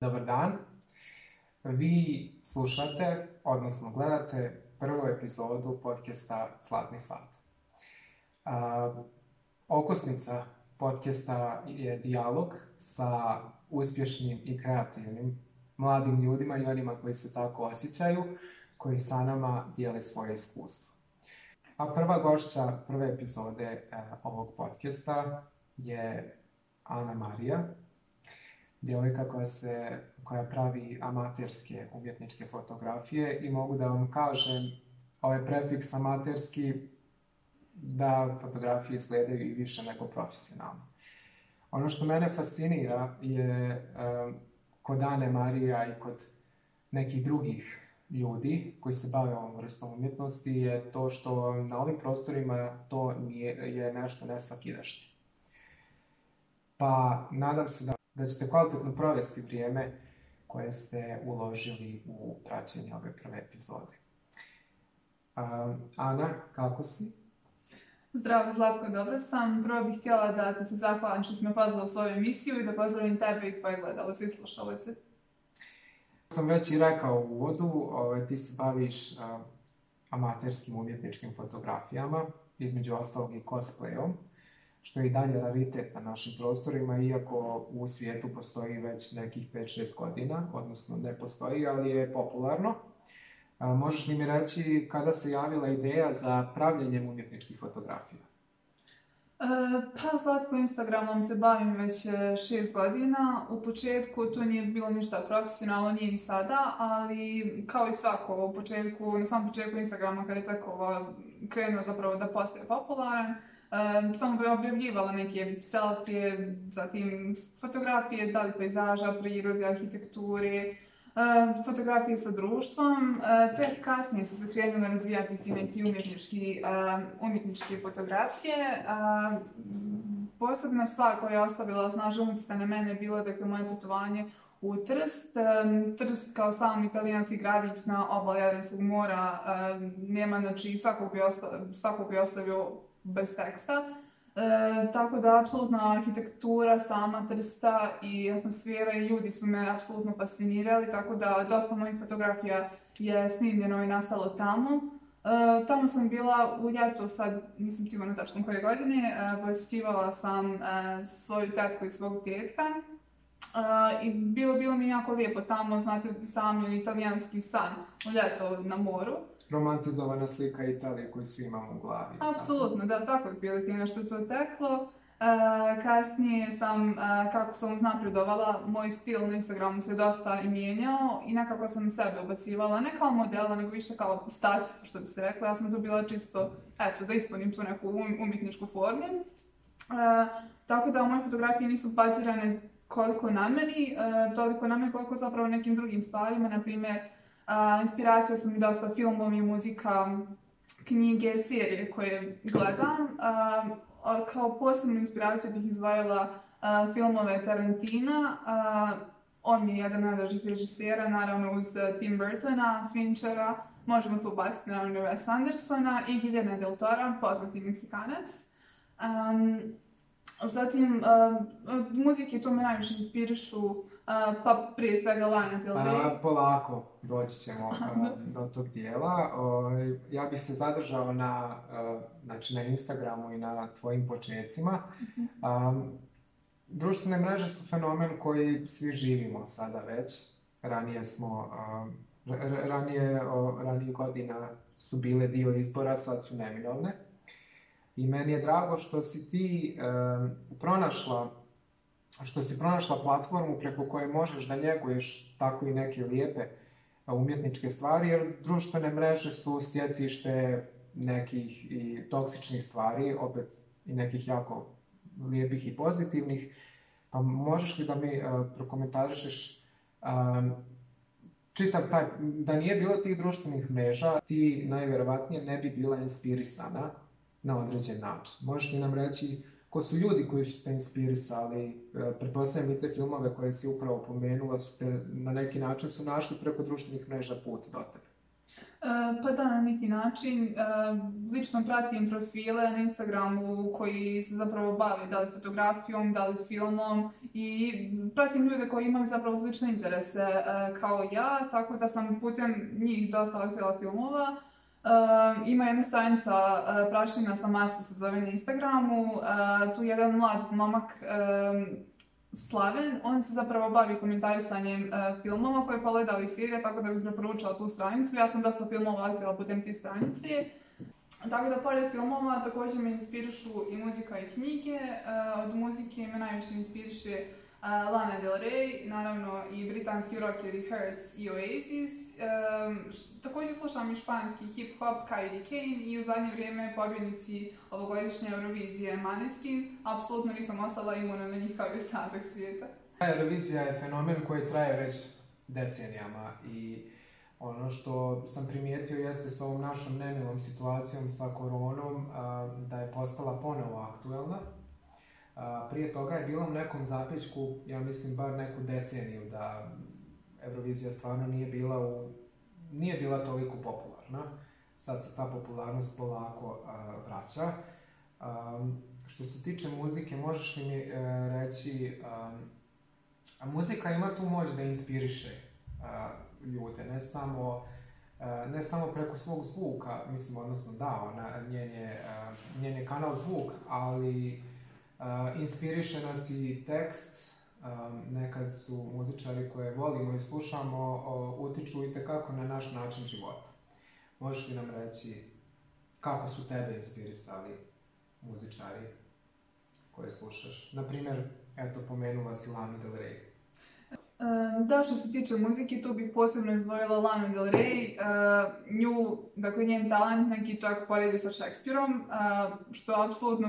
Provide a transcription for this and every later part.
Dobar dan. Vi slušate, odnosno gledate prvu epizodu podcasta Zlatni sat. Okusnica okosnica je dijalog sa uspješnim i kreativnim mladim ljudima i onima koji se tako osjećaju, koji sa nama dijele svoje iskustvo. A prva gošća prve epizode e, ovog podcasta je Ana Marija, djevojka koja, se, koja pravi amaterske umjetničke fotografije i mogu da vam kažem ovaj prefiks amaterski da fotografije izgledaju i više nego profesionalno. Ono što mene fascinira je kod Ane Marija i kod nekih drugih ljudi koji se bave ovom vrstom umjetnosti je to što na ovim prostorima to nije, je nešto nesvakidašnje. Pa nadam se da da ćete kvalitetno provesti vrijeme koje ste uložili u praćenje ove prve epizode. Ana, kako si? Zdravo, Zlatko, dobro sam. Prvo bih htjela da ti se zahvalim što si me pozvala u svoju emisiju i da pozdravim tebe i tvoje gledalce i slušalice. Sam već i rekao u uvodu, ovaj, ti se baviš amaterskim umjetničkim fotografijama, između ostalog i cosplayom što je i dalje raritet na našim prostorima, iako u svijetu postoji već nekih 5-6 godina, odnosno ne postoji, ali je popularno. možeš li mi reći kada se javila ideja za pravljenjem umjetničkih fotografija? E, pa, Zlatko Instagramom se bavim već e, šest godina. U početku to nije bilo ništa profesionalno, nije ni sada, ali kao i svako, u početku, na samom početku Instagrama kada je tako krenuo zapravo da postaje popularan, samo bi objavljivala neke selfie, zatim fotografije, da li pejzaža, prirode, arhitekture, fotografije sa društvom, e, te kasnije su se krenule razvijati ti neki umjetničke fotografije. Posebna stvar koja je ostavila snažan utjecaj na mene je bilo dakle, moje putovanje u Trst. Trst kao sam italijanski gradić na obali Jadranskog mora nema, znači svakog svakog bi ostavio bez teksta. E, tako da, apsolutna arhitektura, sama Trsta i atmosfera i ljudi su me apsolutno fascinirali, tako da dosta mojih fotografija je snimljeno i nastalo tamo. E, tamo sam bila u ljetu, sad nisam sigurna tačno koje godine, e, sam e, svoju tetku i svog djetka. E, I bilo, bilo mi jako lijepo tamo, znate sami, italijanski san u ljetu na moru romantizovana slika Italije koju svi imamo u glavi. Apsolutno, da, tako je bilo nešto što je teklo. E, kasnije sam, e, kako sam uznapredovala, moj stil na Instagramu se dosta i mijenjao i nekako sam sebe obacivala, ne kao modela, nego više kao status, što bi se rekla. Ja sam to bila čisto, eto, da ispunim tu neku um, umjetničku formu. E, tako da moje fotografije nisu bazirane koliko na meni, toliko na meni koliko zapravo nekim drugim stvarima, na primjer, Inspiracija su mi dosta filmovi, muzika, knjige, serije koje gledam. Kao posebnu inspiraciju bih izvajala filmove Tarantina. On je jedan najdražih režisera, naravno uz e, Tim Burtona, Finchera, možemo tu ubaciti naravno Wes Andersona i Guillermo del Toro, poznati Meksikanac. zatim, muzik muzike to me najviše inspirišu pa prije svega ti li pa, Polako doći ćemo do tog dijela. Ja bih se zadržao na, znači na Instagramu i na tvojim počecima. Mhm. Društvene mreže su fenomen koji svi živimo sada već. Ranije smo, ranije, ranije godina su bile dio izbora, sad su neminovne. I meni je drago što si ti pronašla što si pronašla platformu preko koje možeš da njeguješ tako i neke lijepe umjetničke stvari, jer društvene mreže su stjecište nekih i toksičnih stvari, opet i nekih jako lijepih i pozitivnih. Pa možeš li da mi uh, prokomentarišeš da nije bilo tih društvenih mreža, ti najvjerovatnije ne bi bila inspirisana na određen način. Možeš li nam reći ko su ljudi koji su te inspirisali, e, pretpostavljam i te filmove koje si upravo pomenula, su te, na neki način su našli preko društvenih mreža put do tebe. E, pa da, na neki način. E, lično pratim profile na Instagramu koji se zapravo bave da li fotografijom, da li filmom i pratim ljude koji imaju zapravo slične interese kao ja, tako da sam putem njih dosta otkrila filmova ima jedna stranica eh, prašina sa Marsa se zove na Instagramu, tu eh, tu jedan mlad momak Slaven, on se zapravo bavi komentarisanjem eh, filmova koje je pogledao iz Sirije, tako da bih preporučila tu stranicu. Ja sam dosta filmova otkrila putem te stranice. Tako da pored filmova također me inspirišu i muzika i knjige. Od muzike me najviše inspiriše Lana Del Rey, naravno i britanski rockeri Hertz i Oasis. također slušam i španski hip-hop Kylie Kane i u zadnje vrijeme pobjednici ovogodišnje Eurovizije Maneskin. Apsolutno nisam ostala imuna na njih kao i ostatak svijeta. Eurovizija je fenomen koji traje već decenijama i ono što sam primijetio jeste s ovom našom nemilom situacijom sa koronom da je postala ponovo aktuelna prije toga je bilo u nekom zapisku, ja mislim bar neku deceniju da Eurovizija stvarno nije bila u, nije bila toliko popularna. Sad se ta popularnost polako vraća. što se tiče muzike, možeš li mi e, reći, a muzika ima tu moć da inspiriše ljude, ne samo e, ne samo preko svog zvuka, mislim, odnosno da, ona, njen, je, njen je kanal zvuk, ali inspiriše nas i tekst, nekad su muzičari koje volimo i slušamo utiču i tekako na naš način života. Možeš li nam reći kako su tebe inspirisali muzičari koje slušaš? Naprimjer, eto, pomenula si Lana Del Rey. Ehm, da, što se tiče muzike, tu bih posebno izdvojila Lana Del Rey. Ehm, nju, dakle njen talent neki čak poredi sa Šekspirom, ehm, što apsolutno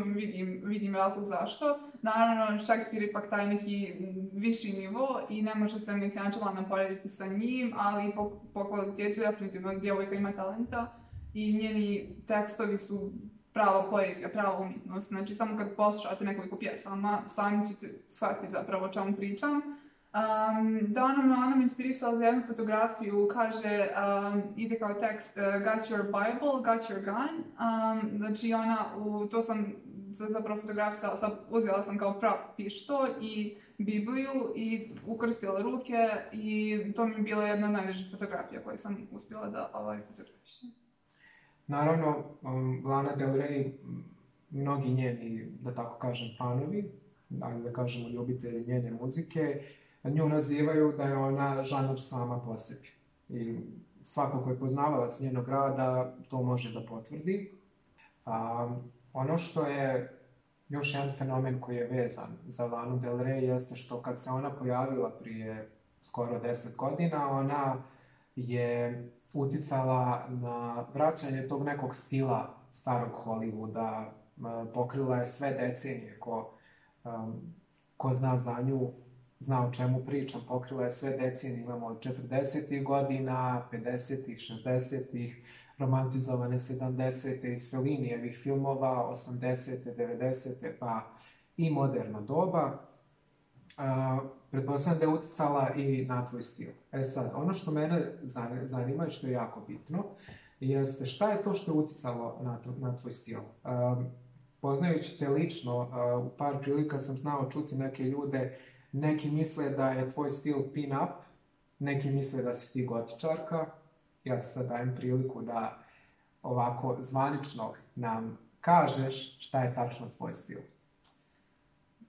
vidim, razlog zašto. Naravno, Šekspir je ipak taj neki viši nivo i ne može se neki način Lana porediti sa njim, ali po, po kvalitetu definitivno djevojka ima talenta i njeni tekstovi su prava poezija, prava umjetnost. Znači, samo kad poslušate nekoliko pjesama, sami ćete shvatiti zapravo o čemu pričam. Um, da ona, ona inspirisala za jednu fotografiju, kaže, um, ide kao tekst, e, got your bible, got your gun. Um, znači ona, u, to sam zapravo fotografisala, sa, uzela sam kao prav pišto i Bibliju i ukrstila ruke i to mi je bila jedna od fotografija koju sam uspjela da ovaj fotografišem. Naravno, Lana Del Rey, mnogi njeni, da tako kažem, fanovi, da kažemo ljubitelji njene muzike, nju nazivaju da je ona žanar sama po sebi. I svako ko je poznavalac njenog rada to može da potvrdi. ono što je još jedan fenomen koji je vezan za Lanu Del Rey jeste što kad se ona pojavila prije skoro deset godina, ona je uticala na vraćanje tog nekog stila starog Hollywooda, pokrila je sve decenije ko, ko zna za nju zna o čemu pričam, pokrila je sve decenije, imamo od 40. godina, 50. ih 60. romantizovane 70. iz Felinijevih filmova, 80. 90. pa i moderna doba. Pretpostavljam da je uticala i na tvoj stil. E sad, ono što mene zanima i što je jako bitno, jeste šta je to što je uticalo na, na tvoj stil? poznajući te lično, u par prilika sam znao čuti neke ljude neki misle da je tvoj stil pin-up, neki misle da si ti gotičarka. Ja ti sad dajem priliku da ovako zvanično nam kažeš šta je tačno tvoj stil.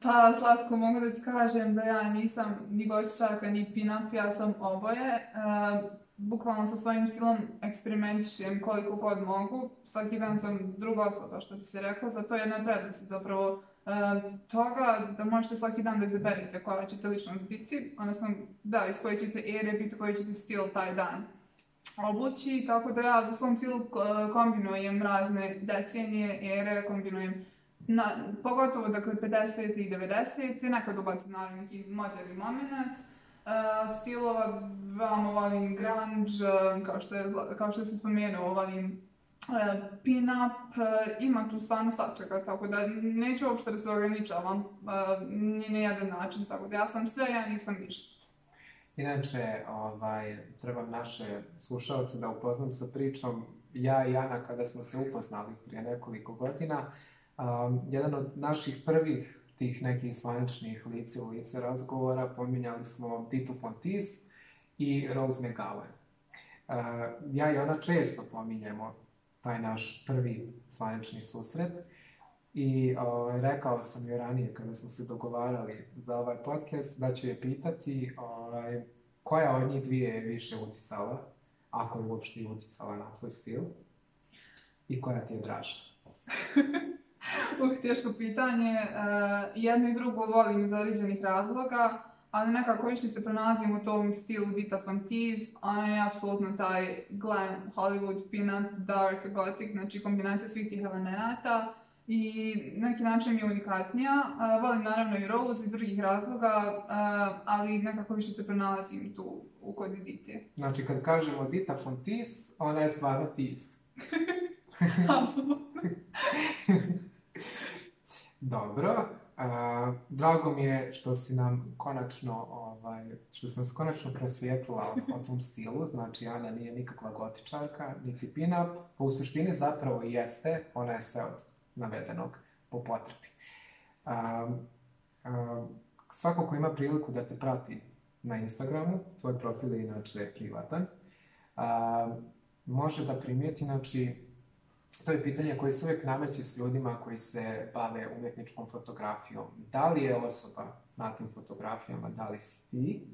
Pa, slatko, mogu da ti kažem da ja nisam ni gotičarka, ni pin-up, ja sam oboje. bukvalno sa svojim stilom eksperimentišem koliko god mogu. Svaki dan sam druga osoba, što bi se reklo, zato je jedna prednost zapravo E, toga da možete svaki dan da izaberete koja ćete ličnost biti, odnosno da, iz koje ćete ere biti, koji ćete stil taj dan obući, tako da ja u svom stilu e, kombinujem razne decenije, ere, kombinujem pogotovo dakle 50. i 90. nekad ubacim naravno neki moderni moment, Uh, stilova, veoma volim grunge, kao što, je, kao što sam spomenuo, volim E, pin-up, e, ima tu stvarno svačega, tako da neću uopšte da se ograničavam e, ni na jedan način, tako da ja sam sve, ja nisam ništa. Inače, ovaj, trebam naše slušalce da upoznam sa pričom ja i Ana kada smo se upoznali prije nekoliko godina. jedan od naših prvih tih nekih slaničnih lice u lice razgovora pominjali smo Titu Fontis i Rose ja i ona često pominjemo taj naš prvi zvanični susret. I rekao sam joj ranije kada smo se dogovarali za ovaj podcast da ću je pitati ovaj, koja od njih dvije je više utjecala, ako je uopšte utjecala na tvoj stil i koja ti je draža. uh, teško pitanje. E, Jednu i drugo volim iz određenih razloga ali nekako više se pronalazim u tom stilu Dita Fantiz, ona je apsolutno taj glam, Hollywood, pin-up, dark, gothic, znači kombinacija svih tih elemenata i na neki način je unikatnija. Uh, volim naravno i Rose iz drugih razloga, ali nekako više se pronalazim tu u kod Dite. Znači kad kažemo Dita Fontis, ona je stvarno tis. Apsolutno. Dobro drago mi je što si nam konačno, ovaj, što sam konačno prosvijetlila o, tom stilu, znači Ana nije nikakva gotičarka, niti pin-up, pa u suštini zapravo jeste, ona je sve od navedenog po potrebi. svako ko ima priliku da te prati na Instagramu, tvoj profil je inače privatan, može da primijeti, znači, to je pitanje koje se uvijek nameće s ljudima koji se bave umjetničkom fotografijom. Da li je osoba na tim fotografijama, da li si ti,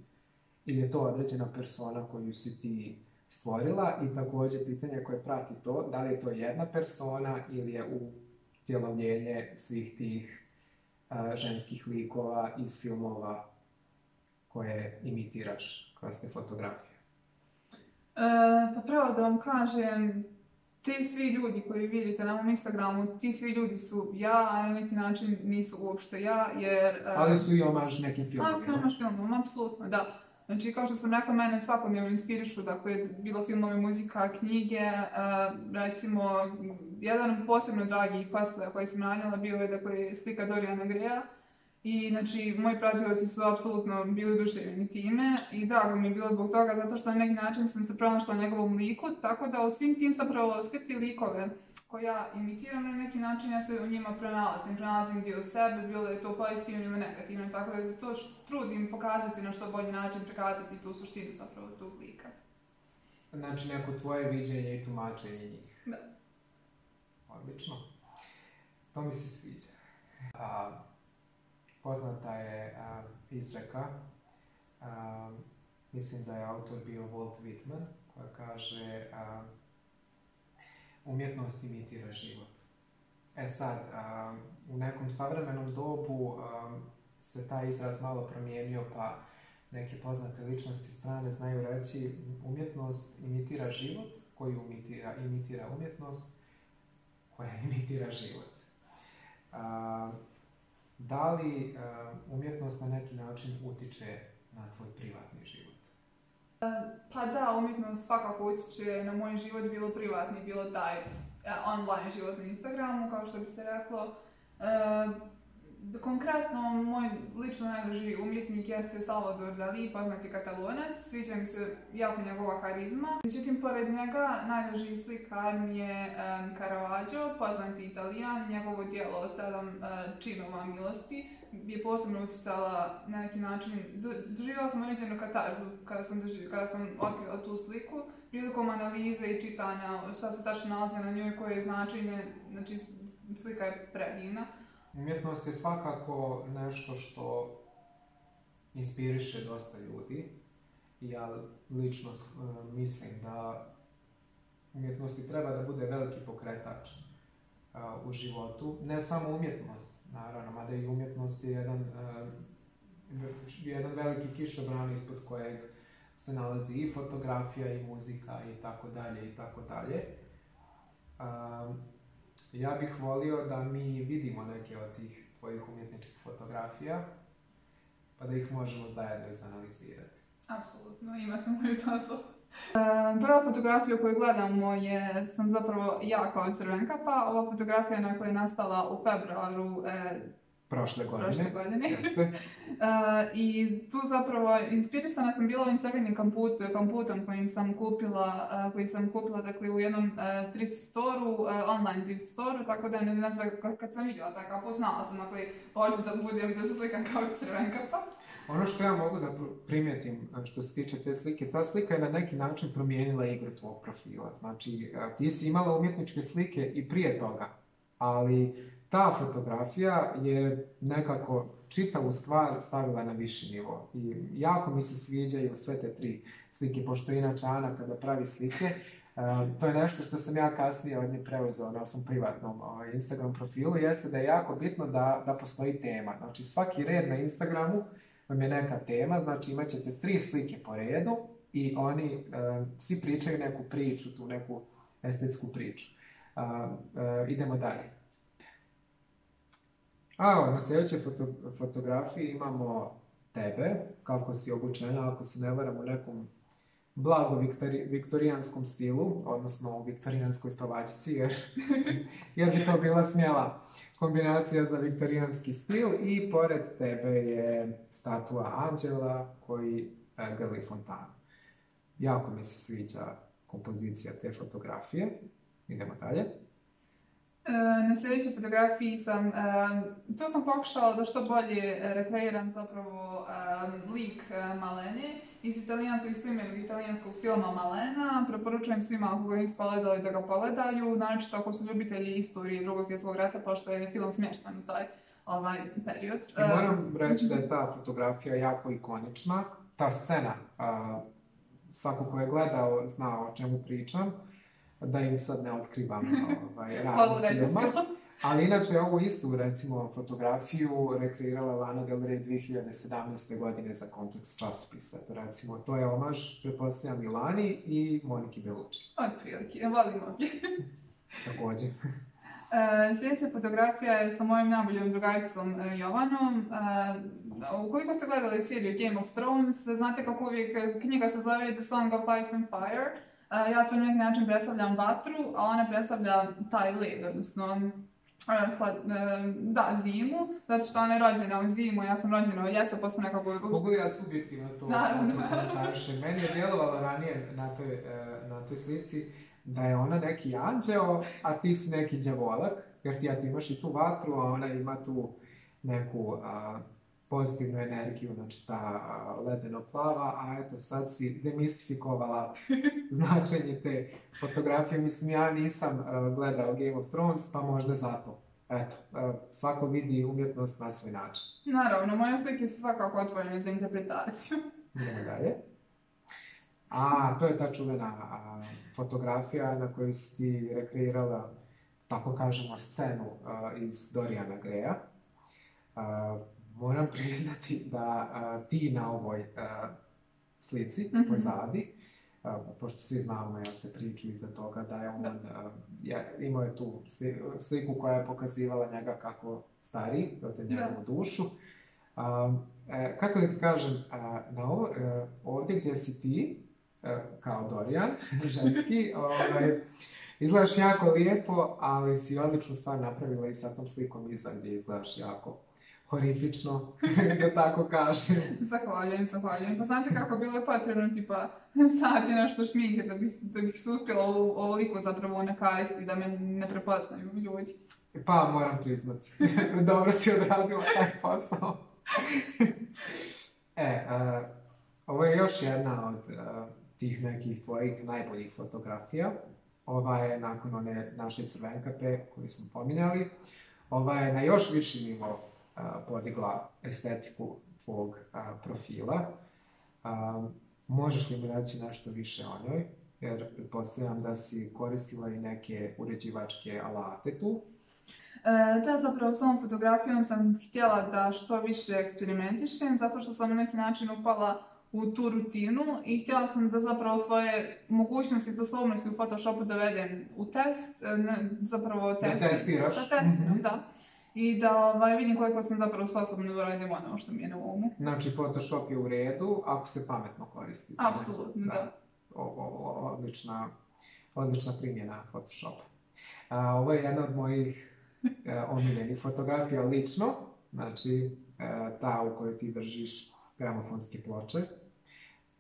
ili je to određena persona koju si ti stvorila i također pitanje koje prati to, da li je to jedna persona ili je u tjelovljenje svih tih ženskih likova iz filmova koje imitiraš kroz te fotografije. E, pa pravo da vam kažem, ti svi ljudi koji vidite na ovom Instagramu, ti svi ljudi su ja, a na neki način nisu uopšte ja, jer... Eh, ali su i omaž nekim filmom. Ali su omaž filmom, apsolutno, da. Znači, kao što sam rekla, mene svakodnevno inspirišu, dakle, bilo filmove, muzika, knjige, eh, recimo, jedan posebno dragi cosplay koji sam radila bio je, dakle, slika Doriana Greja, i znači, moji pratioci su apsolutno bili oduševljeni time i drago mi je bilo zbog toga, zato što na neki način sam se pronašla njegovom liku, tako da u svim tim zapravo sve ti likove koja imitiram na neki način, ja se u njima pronalazim, pronalazim dio sebe, bilo je to pozitivno ili negativno, tako da se to trudim pokazati na što bolji način, prekazati tu suštinu zapravo tog lika. Znači neko tvoje viđenje i tumačenje njih. Da. Odlično. To mi se sviđa. Poznata je izreka, mislim da je autor bio Walt Whitman, koja kaže umjetnost imitira život. E sad, u nekom savremenom dobu se taj izraz malo promijenio, pa neke poznate ličnosti strane znaju reći umjetnost imitira život, koji imitira, imitira umjetnost, koja imitira život da li eh, umjetnost na neki način utiče na tvoj privatni život? Eh, pa da, umjetnost svakako utiče na moj život, bilo privatni, bilo taj eh, online život na Instagramu, kao što bi se reklo. Konkretno, moj lično najdraži umjetnik jeste Salvador Dali, poznati katalonac. Sviđa mi se jako njegova harizma. Međutim, pored njega najdraži slikar mi je Caravaggio, poznati italijan. Njegovo djelo Sedam činova milosti je posebno utjecala na neki način. Doživjela sam određenu katarzu kada sam, kada sam otkrila tu sliku. Prilikom analize i čitanja šta se tačno nalazi na njoj, koje je značenje, znači slika je predivna. Umjetnost je svakako nešto što inspiriše dosta ljudi. Ja lično e, mislim da umjetnosti treba da bude veliki pokretač e, u životu. Ne samo umjetnost, naravno, mada i umjetnost je jedan, e, jedan veliki kišobran ispod kojeg se nalazi i fotografija i muzika i tako dalje i tako dalje. Ja bih volio da mi vidimo neke od tih tvojih umjetničkih fotografija, pa da ih možemo zajedno izanalizirati. Apsolutno, imate moju dozvolu. E, prva fotografija koju gledamo je, sam zapravo ja kao crvenka, pa ova fotografija je nastala u februaru e, prošle godine. Prošle e, I tu zapravo inspirisana sam bila ovim crvenim kamput, kamputom kojim sam kupila, e, koji sam kupila dakle, u jednom e, thrift uh, online thrift Store, tako da ne znam kad sam vidjela taj kaput, znala sam koji hoću da budem, da se slikam kao crven Ono što ja mogu da primijetim što se tiče te slike, ta slika je na neki način promijenila igru tvog profila. Znači, ti si imala umjetničke slike i prije toga, ali ta fotografija je nekako čitavu stvar stavila na viši nivo. I jako mi se sviđaju sve te tri slike, pošto inače Ana kada pravi slike, e, to je nešto što sam ja kasnije od nje preuzeo na svom privatnom ovaj, Instagram profilu, jeste da je jako bitno da, postoji tema. Znači svaki red na Instagramu vam je neka tema, znači imat ćete tri slike po redu i oni e, svi pričaju neku priču, tu neku estetsku priču. E, idemo dalje. A, na sljedećoj fotografiji imamo tebe, kako si obučena, ako se ne varam, u nekom blago viktorijanskom stilu, odnosno u viktorijanskoj spavačici, jer, jer bi to bila smjela kombinacija za viktorijanski stil. I pored tebe je statua Anđela koji e, grli fontan. Jako mi se sviđa kompozicija te fotografije. Idemo dalje. Eh, na sljedećoj fotografiji sam, to sam pokušala da što bolje rekreiram zapravo lik eh, Malene iz italijanskog, iz italijanskog filma Malena. Preporučujem svima ako ga nisu pogledali da ga pogledaju, znači ako su ljubitelji istorije drugog svjetskog rata, pošto je film smješten u taj ovaj period. I moram eh, reći da je ta fotografija jako ikonična. Ta scena, svako ko je gledao zna o čemu pričam da im sad ne otkrivam ovaj, rad. filma. Ali inače ovu istu recimo fotografiju rekreirala Lana Del Rey 2017. godine za Kontekst časopisa. To recimo, to je omaž, prepostavljam i Lani i Moniki Belucci. Od prilike, sljedeća fotografija je sa mojim najboljim drugaricom e, Jovanom. E, ukoliko ste gledali seriju Game of Thrones, znate kako uvijek e, knjiga se zove The Song of Ice and Fire. E, ja to na neki način predstavljam vatru, a ona predstavlja taj led, odnosno e, e, da, zimu, zato što ona je rođena u zimu, ja sam rođena u ljeto, pa sam nekako... Mogu ja subjektivno to komentarišem? Meni je djelovalo ranije na toj, na toj slici da je ona neki anđeo, a ti si neki djevolak, jer ti, ja, imaš i tu vatru, a ona ima tu neku pozitivnu energiju, znači ta ledeno plava, a eto sad si demistifikovala značenje te fotografije. Mislim, ja nisam gledao Game of Thrones, pa možda zato. Eto, svako vidi umjetnost na svoj način. Naravno, moje slike su svakako otvorene za interpretaciju. Idemo dalje. A, to je ta čuvena fotografija na kojoj si ti rekreirala, tako kažemo, scenu iz Doriana Greja moram priznati da ti na ovoj slici mm pozadi, pošto svi znamo ja te priču iza toga da je on, Ja, imao je tu sliku koja je pokazivala njega kako stari do te njegovu dušu. E, kako da ti kažem, na ovo, e, ovdje gdje si ti, e, kao Dorijan, ženski, ovaj, izgledaš jako lijepo, ali si odličnu stvar napravila i sa tom slikom iza gdje izgledaš jako Horifično, da tako kažem. Zahvaljujem, zahvaljujem. Pa znate kako bilo je potrebno, tipa, sat je nešto šminke da bih, da bih se uspjela ovoliko zapravo i da me ne prepoznaju ljudi. E pa, moram priznati. Dobro si odradila taj posao. e, ovo je još jedna od tih nekih tvojih najboljih fotografija. Ova je nakon one naše crvenkape koju smo pominjali. Ova je na još viši nivo podigla estetiku tvog profila. Možeš li mi reći nešto više o njoj? Jer predpostavljam da si koristila i neke uređivačke alate tu. E, zapravo s ovom fotografijom sam htjela da što više eksperimentišem, zato što sam na neki način upala u tu rutinu i htjela sam da zapravo svoje mogućnosti i sposobnosti u Photoshopu dovedem u test, e, zapravo da testiraš. Da testiram, mhm. da i da ovaj, vidim koliko sam zapravo sposobna da uradim ono što mi je na umu. Znači, Photoshop je u redu ako se pametno koristi. Apsolutno, da. odlična, odlična primjena Photoshopa. A, ovo je jedna od mojih e, omiljenih fotografija lično, znači e, ta u kojoj ti držiš gramofonske ploče.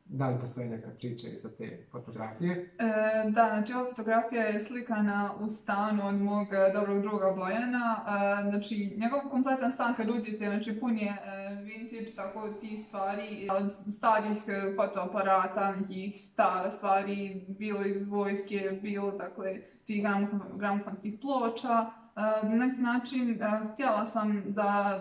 Da li postoji neka priča iza te fotografije? E, da, znači ova fotografija je slikana u stanu od mog e, dobrog druga Bojana. E, znači, njegov kompletan stan kad uđete, znači pun je e, vintage, tako ti stvari od starih e, fotoaparata, nekih stara stvari, bilo iz vojske, bilo dakle tih gramofonskih ploča. na neki način htjela sam da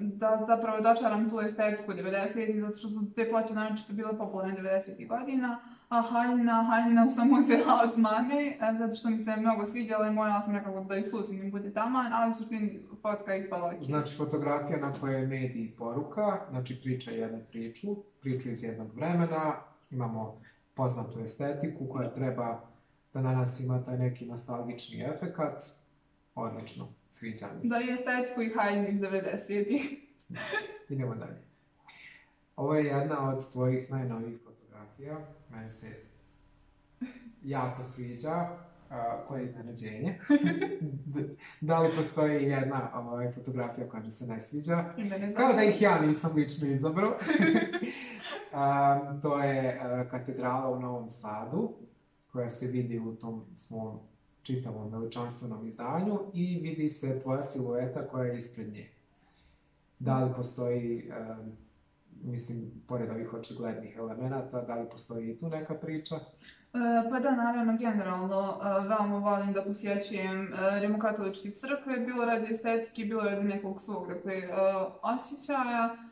da zapravo dočaram tu estetiku 90-ih, zato što su te ploče naročito bile popularne 90-ih godina, a haljina, haljina sam uzela od mame, e, zato što mi se mnogo svidjela i morala sam nekako da ju im bude taman, ali u suštini fotka je ispala ok. Znači, fotografija na kojoj je mediji poruka, znači priča jednu priču, priču iz jednog vremena, imamo poznatu estetiku koja treba da na nas ima taj neki nostalgični efekat, odlično. Sviđa mi se. Za estetiku i hajnju iz 90-ih. Idemo dalje. Ovo je jedna od tvojih najnovijih fotografija. Meni se jako sviđa. Uh, koje je iznenađenje. da li postoji jedna ovaj, fotografija koja mi se ne sviđa? Kao da ih ja nisam lično izabrao. to je katedrala u Novom Sadu koja se vidi u tom svom čitavom veličanstvenom izdanju i vidi se tvoja silueta koja je ispred nje. Da li postoji, mislim, pored ovih očiglednih elemenata, da li postoji i tu neka priča? E, pa da, naravno, generalno e, veoma volim da posjećujem e, rimokatoličke crkve, bilo radi estetike, bilo radi nekog svog, dakle, osjećaja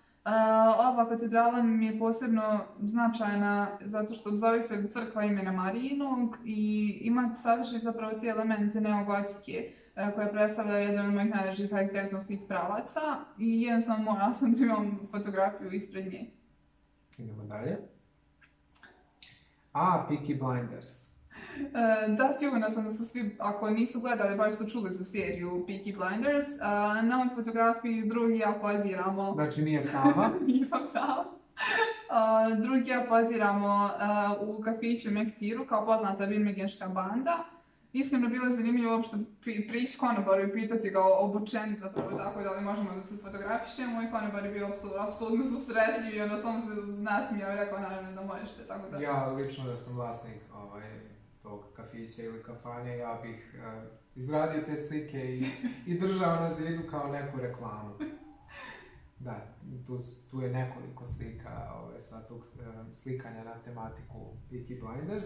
ova katedrala mi je posebno značajna zato što zove se crkva imena Marijinog i ima sadrži zapravo ti elemente neogotike e, koja predstavlja jedan od mojih najdražih arhitektonskih pravaca i jednostavno morala sam da imam fotografiju ispred nje. Idemo dalje. A, Peaky Blinders. E, da, sigurna sam da su svi, ako nisu gledali, baš su čuli za seriju Peaky Blinders. na ovoj fotografiji drugi ja poziramo... Znači nije sama? Nisam sama. drugi ja poziramo e, u kafiću Mektiru kao poznata Birmingenška banda. da bilo je zanimljivo uopšte prići konobaru i pitati ga obučenica, za tako da li možemo da se fotografišemo i konobar je bio apsolutno susretljiv i ono samo se nasmijao i rekao naravno da možete tako da... Ja lično da sam vlasnik ovaj, tog kafića ili kafane, ja bih eh, izradio te slike i, i držao na zidu kao neku reklamu. Da, tu, je nekoliko slika ovaj, sa tog eh, slikanja na tematiku Peaky Blinders.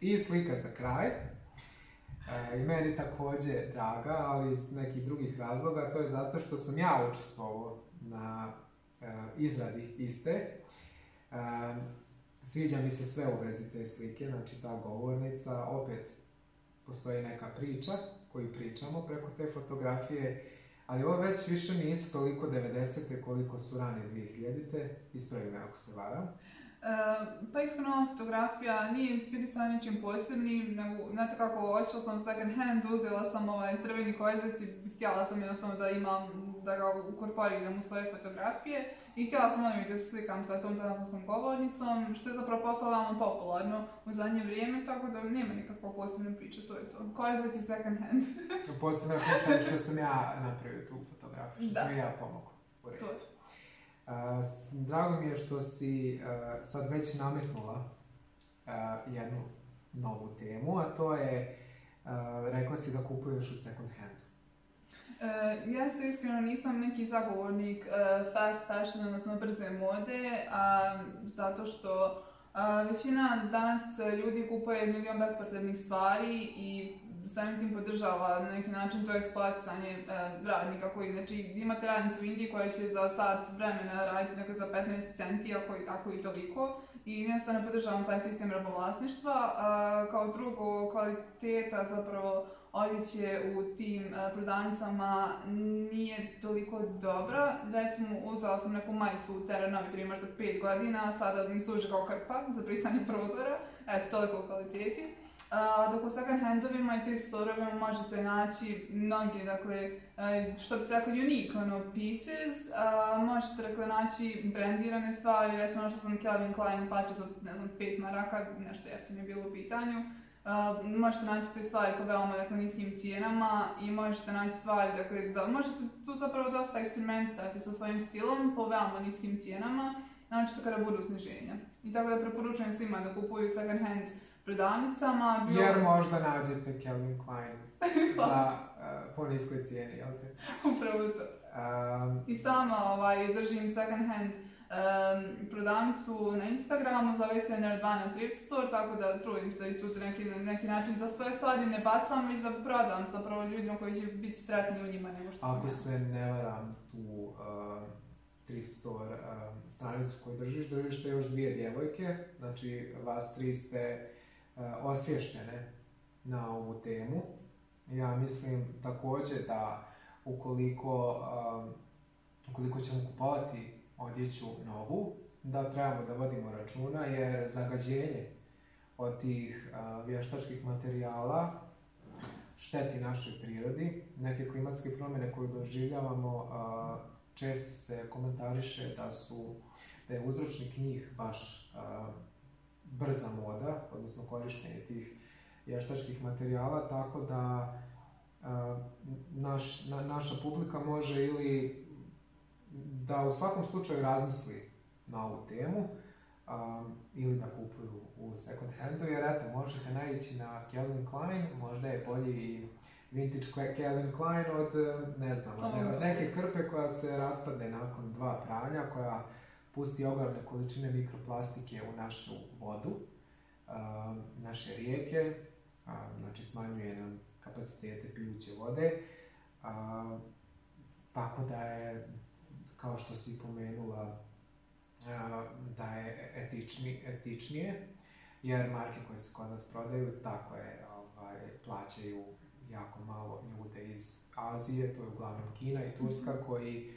I slika za kraj, eh, i meni također draga, ali iz nekih drugih razloga, to je zato što sam ja učestvovao na izradi iste. Sviđa mi se sve u vezi te slike, znači ta govornica, opet postoji neka priča koju pričamo preko te fotografije, ali ovo već više nisu toliko 90. te koliko su rane 2000. Ispravi me ako se varam. E, pa iskreno ova fotografija nije inspirisana ničim posebnim, nego, znate kako, odšla sam second hand, uzela sam ovaj crveni korzet i htjela sam jednostavno da imam, da ga ukorporiram u svoje fotografije. I htjela sam ono da se slikam sa tom telefonskom govornicom, što je zapravo postalo ono popularno u zadnje vrijeme, tako da nema nikakva posebna priča, to je to. Koristiti second hand. posebna priča je što sam ja napravio tu fotografiju, što da. sam ja pomogao. To je. drago mi je što si sad već nametnula jednu novu temu, a to je, rekla si da kupuješ u second handu. E, ja se iskreno nisam neki zagovornik e, fast fashion, odnosno brze mode, a, zato što e, većina danas ljudi kupuje milion bespotrebnih stvari i samim tim podržava na neki način to eksploatisanje radnika koji, znači imate radnicu u Indiji koja će za sat vremena raditi nekad dakle, za 15 centi, ako i tako i toliko i jednostavno podržavam taj sistem robovlasništva. kao drugo, kvaliteta zapravo odjeće u tim e, prodavnicama nije toliko dobro. Recimo, uzela sam neku majicu u Teranovi prije možda 5 godina, sada mi služi kao krpa za prisanje prozora, eto toliko u kvaliteti. dok u second handovima i thrift storeovima možete naći mnoge, dakle, e, što bi rekli, unique ono, pieces. možete, dakle, naći brandirane stvari, recimo ono što sam Calvin Klein plaća za, ne znam, 5 maraka, nešto jeftino je bilo u pitanju. Uh, možete naći te stvari po veoma niskim dakle, cijenama i možete naći stvari, dakle, da možete tu zapravo dosta eksperimentirati sa svojim stilom po veoma niskim cijenama, to kada budu sniženja. I tako da preporučujem svima da kupuju second hand prodavnicama. Jer možda nađete Calvin Klein za uh, po niskoj cijeni, jel te? Upravo to. Um, I sama ovaj, držim second hand um, prodavnicu na Instagramu, zove se na Thrift Store, tako da trudim se i tu neki, neki način da svoje stvari ne bacam i da prodam zapravo ljudima koji će biti sretni u njima nego što Ako se ne varam tu uh, thrift store stranicu koju držiš, držiš te još dvije djevojke, znači vas tri ste e, osvještene na ovu temu. Ja mislim također da ukoliko, ukoliko ćemo kupovati odjeću novu, da trebamo da vodimo računa jer zagađenje od tih vještačkih materijala šteti našoj prirodi. Neke klimatske promjene koje doživljavamo često se komentariše da su da je uzročnik njih baš brza moda, odnosno korištenje tih vještačkih materijala, tako da naša publika može ili da u svakom slučaju razmisli na ovu temu um, ili da kupuju u second handu, jer eto, možete naići na Calvin Klein, možda je bolji vintage Calvin Klein od, um, ne znam, neke krpe koja se raspadne nakon dva pranja, koja pusti ogromne količine mikroplastike u našu vodu, um, naše rijeke, znači smanjuje nam kapacitete pijuće vode, tako da je kao što si pomenula, da je etični, etičnije, jer marke koje se kod nas prodaju, tako je, ovaj, plaćaju jako malo ljude iz Azije, to je uglavnom Kina i Turska, mhm. koji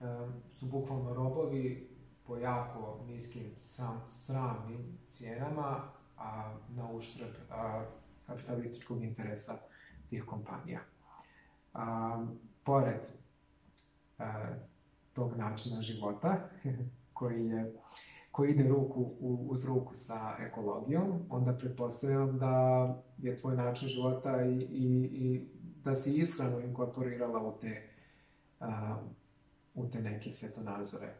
um, su bukvalno robovi po jako niskim sram, sramnim cijenama, a na uštrb a, kapitalističkog interesa tih kompanija. A, pored tog načina života koji, je, koji ide ruku uz ruku sa ekologijom, onda pretpostavljam da je tvoj način života i, i, i da si ishranu inkorporirala u te, a, u te neke svjetonazore.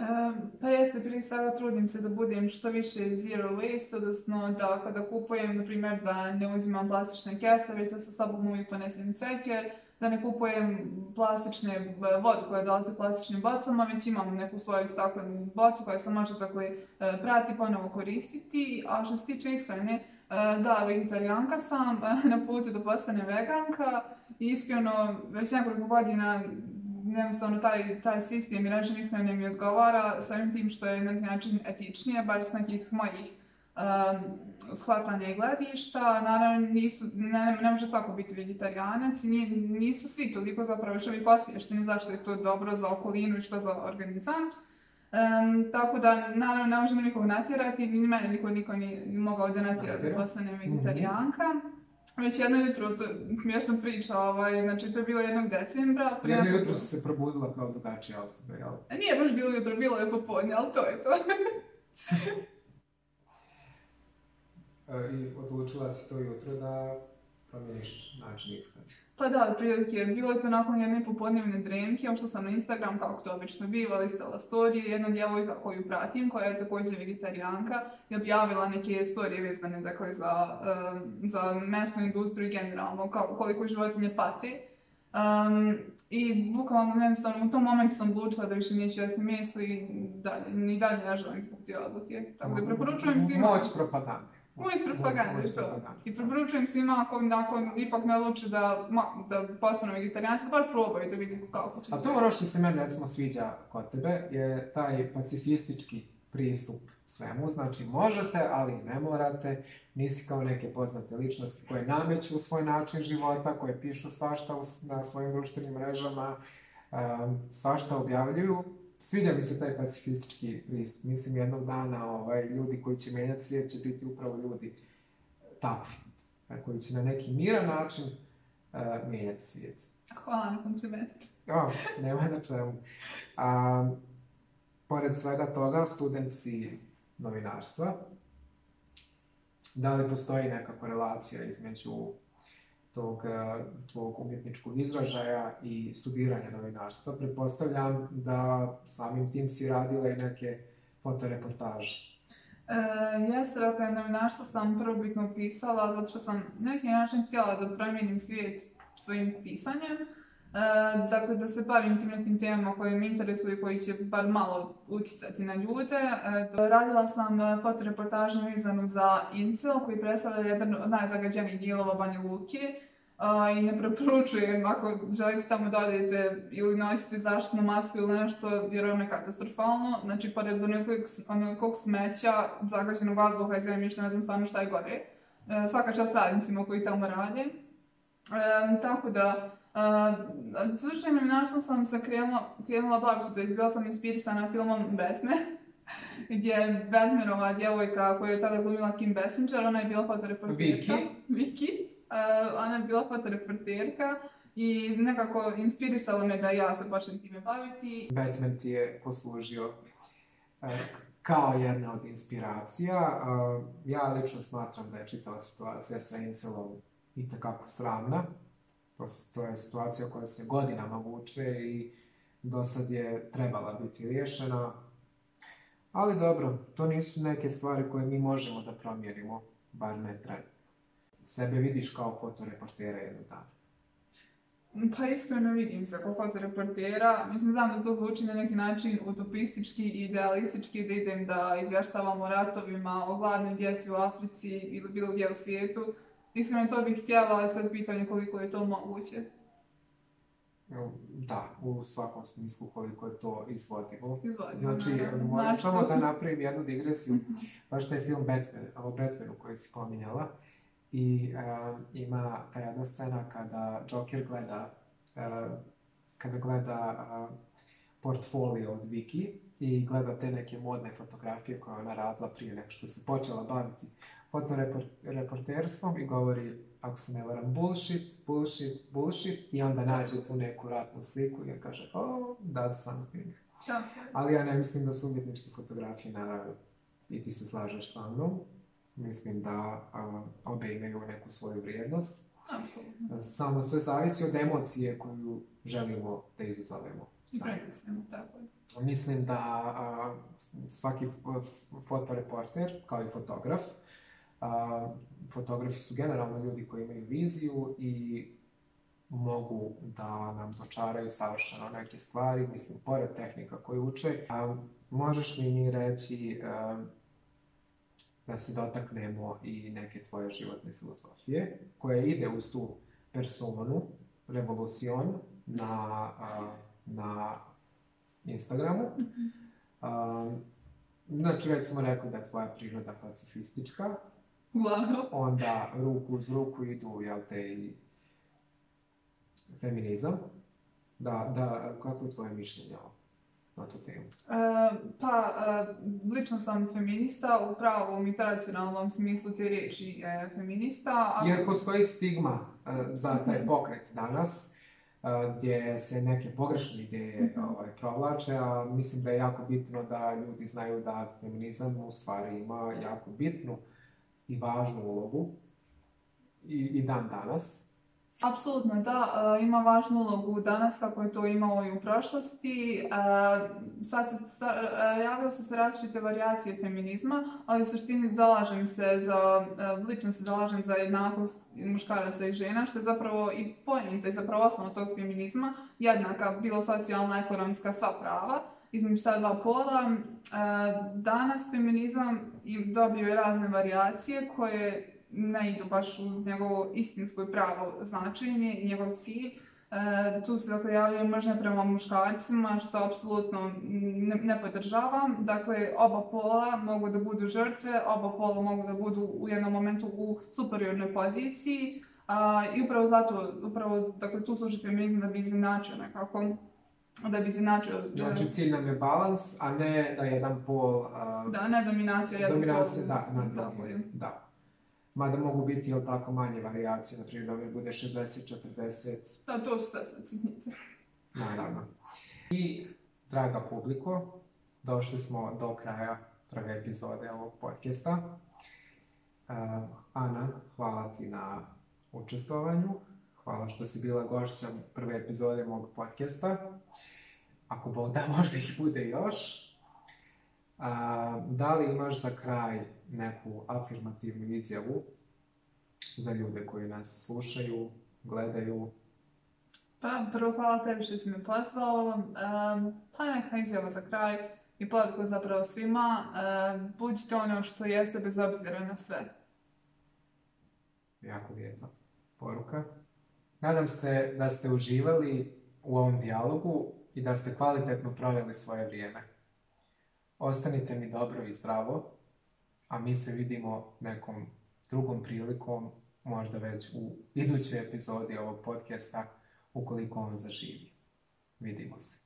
Um, pa jeste, prije svega trudim se da budem što više zero waste, odnosno da kada kupujem, na primjer, da ne uzimam plastične kese, već da sa sobom uvijek ponesem ceker, da ne kupujem plastične e, vodu koja dolazi u plastičnim bocama, već imam neku svoju staklenu bocu koja se može dakle, e, prati, ponovo koristiti. A što se tiče ishrane, e, da, vegetarijanka sam, na putu da postane veganka iskreno već nekoliko godina jednostavno taj, taj sistem i način ishrane mi odgovara samim tim što je na neki način etičnije, baš s nekih mojih shvatanje gledišta, naravno nisu, ne, ne može svako biti vegetarijanac i nisu svi toliko zapravo još uvijek osvješteni zašto je to dobro za okolinu i što za organizam. Um, tako da, naravno, ne možemo nikog natjerati, ni mene niko niko nije mogao da natjerati da postane mhm. vegetarijanka. Već jedno jutro, to smiješna priča, ovaj, znači to je bilo jednog decembra. Jedno jutro se probudila kao drugačija osoba, jel? Nije baš bilo jutro, bilo je popodnje, ali to je to. E, i odlučila si to jutro da promijeniš način ishrane. Pa da, prilike. Bilo je to nakon jedne popodnevne dremke. Ošla sam na Instagram, kako to obično biva, listala storije, jedna djevojka koju pratim, koja je također vegetarijanka, je objavila neke storije vezane dakle, za, um, za mesnu industriju generalno koliko životinje pate. I bukvalno jednostavno u tom momentu sam odlučila da više neću jesti meso i dalje, ni dalje ne želim zbog te odluke. Tako da preporučujem svima... Moć propagande. Ovo iz propagande, to. I preporučujem svima ako nakon ipak ne odluče da, da postanu bar probaju da vidi kako će. A to ono što se meni recimo sviđa kod tebe je taj pacifistički pristup svemu, znači možete, ali ne morate, nisi kao neke poznate ličnosti koje nameću svoj način života, koje pišu svašta na svojim društvenim mrežama, svašta objavljuju, sviđa mi se taj pacifistički pristup. Mislim, jednog dana ovaj, ljudi koji će menjati svijet će biti upravo ljudi e, takvi, koji će na neki miran način uh, e, mijenjati svijet. Hvala na komplimentu. O, nema na čemu. pored svega toga, studenci novinarstva, da li postoji neka korelacija između tog e, tvog umjetničkog izražaja i studiranja novinarstva, pretpostavljam da samim tim si radila i neke fotoreportaže. E, jeste, dakle, novinarstvo sam prvobitno pisala zato što sam na neki način htjela da promijenim svijet svojim pisanjem. E, dakle, da se bavim tim nekim temama koje me interesuju i koji će bar malo utjecati na ljude. E, radila sam fotoreportažnu vezanu za Incel koji predstavlja jedan od najzagađenijih dijelova Banja Luke i ne preporučujem ako želite tamo da odete ili nosite zaštitnu masku ili nešto, vjerujem je katastrofalno. Znači, pored onolikog smeća, zagađenog vazduha i zemljišta, ne znam stvarno šta je gore. E, svaka čast radnicima koji tamo rade. E, tako da, Uh, e, slučajnim našla sam se krenula, krenula babicu, to izbila sam inspirisana filmom Batman, gdje je Batmanova djevojka koja je tada glumila Kim Basinger, ona je bila fotoreportirka. Vicky. E, ona je bila fotoreporterka i nekako inspirisala me da ja se počnem time baviti. Batman ti je poslužio e, kao jedna od inspiracija. E, ja lično smatram da je čitava situacija sa Incelom i takako sramna. To, to je situacija koja se godinama vuče i do sad je trebala biti rješena. Ali dobro, to nisu neke stvari koje mi možemo da promjerimo, bar ne trenutno sebe vidiš kao fotoreportera jednog dana? Pa iskreno vidim se kao fotoreportera. Mislim, znam da to zvuči na neki način utopistički i idealistički, da idem da izvještavam o ratovima, o gladnim djeci u Africi ili bilo gdje u svijetu. Iskreno to bih htjela, ali sad pitanje koliko je to moguće. Da, u svakom smislu koliko je to izvodivo. Izvodimo, znači, moram samo da napravim jednu digresiju. Baš taj film Batman, o Batmanu koji si pominjala i uh, ima ta jedna scena kada Joker gleda, e, kada gleda uh, portfolio od Viki i gleda te neke modne fotografije koje ona radila prije nego što se počela baviti fotoreporterstvom i govori, ako se ne varam, bullshit, bullshit, bullshit i onda nađe tu neku ratnu sliku i kaže, oh, that's something. Ali ja ne mislim da su umjetničke fotografije, naravno, i ti se slažeš sa mnom, mislim da obe imaju neku svoju vrijednost. Absolutno. E, samo sve zavisi od emocije koju želimo da izazovemo. tako Mislim da svaki fotoreporter, kao i fotograf, fotografi su generalno ljudi koji imaju viziju i mogu da nam dočaraju savršeno neke stvari, mislim, pored tehnika koje uče. A, možeš li mi reći da se dotaknemo i neke tvoje životne filozofije, koja ide uz tu personu, revolucion, na, na Instagramu. Uh, znači, već smo rekli da je tvoja priroda pacifistička. Wow. Onda ruku uz ruku idu, jel te, i feminizam. Da, da, kako je tvoje mišljenje o na tu e, pa, uh, lično sam feminista u pravom i tradicionalnom smislu te riječi feminista. A... Jer postoji stigma e, za taj pokret danas, gdje se neke pogrešne ideje mhm. ovaj, provlače, a mislim da je jako bitno da ljudi znaju da feminizam u stvari ima jako bitnu i važnu ulogu i dan danas Apsolutno da, e, ima važnu ulogu danas kako je to imalo i u prošlosti. E, sad se e, javile su se različite varijacije feminizma, ali u suštini zalažem se za, lično se zalažem za jednakost muškaraca i žena, što je zapravo i pojenta i zapravo osnovno tog feminizma, jednaka, bilo socijalna, ekonomska, sva prava između ta dva pola. Danas feminizam dobio je razne varijacije koje ne idu baš uz njegovo istinsko i pravo značenje njegov cilj. E, tu se dakle, javljaju mržnje prema muškarcima, što apsolutno ne, podržavam. Dakle, oba pola mogu da budu žrtve, oba pola mogu da budu u jednom momentu u superiornoj poziciji. I upravo zato, upravo dakle, tu služi feminizam da bi izinačio nekako da bi izinačio... E, znači, cilj nam je balans, a ne da jedan pol... Da, ne dominacija, jedan dominacija, mada mogu biti, jel tako, manje varijacije, na primjer da bude 60-40. Da, to su sve Naravno. I, draga publiko, došli smo do kraja prve epizode ovog podcasta. E, Ana, hvala ti na učestvovanju. Hvala što si bila gošća prve epizode mog podcasta. Ako bo da, možda ih bude još. E, da li imaš za kraj neku afirmativnu izjavu za ljude koji nas slušaju, gledaju? Pa, prvo hvala tebi što si me pozvao. pa neka izjava za kraj i poruku zapravo svima. budite ono što jeste bez obzira na sve. Jako lijepa poruka. Nadam se da ste uživali u ovom dijalogu i da ste kvalitetno proveli svoje vrijeme. Ostanite mi dobro i zdravo a mi se vidimo nekom drugom prilikom, možda već u idućoj epizodi ovog podcasta, ukoliko on zaživi. Vidimo se.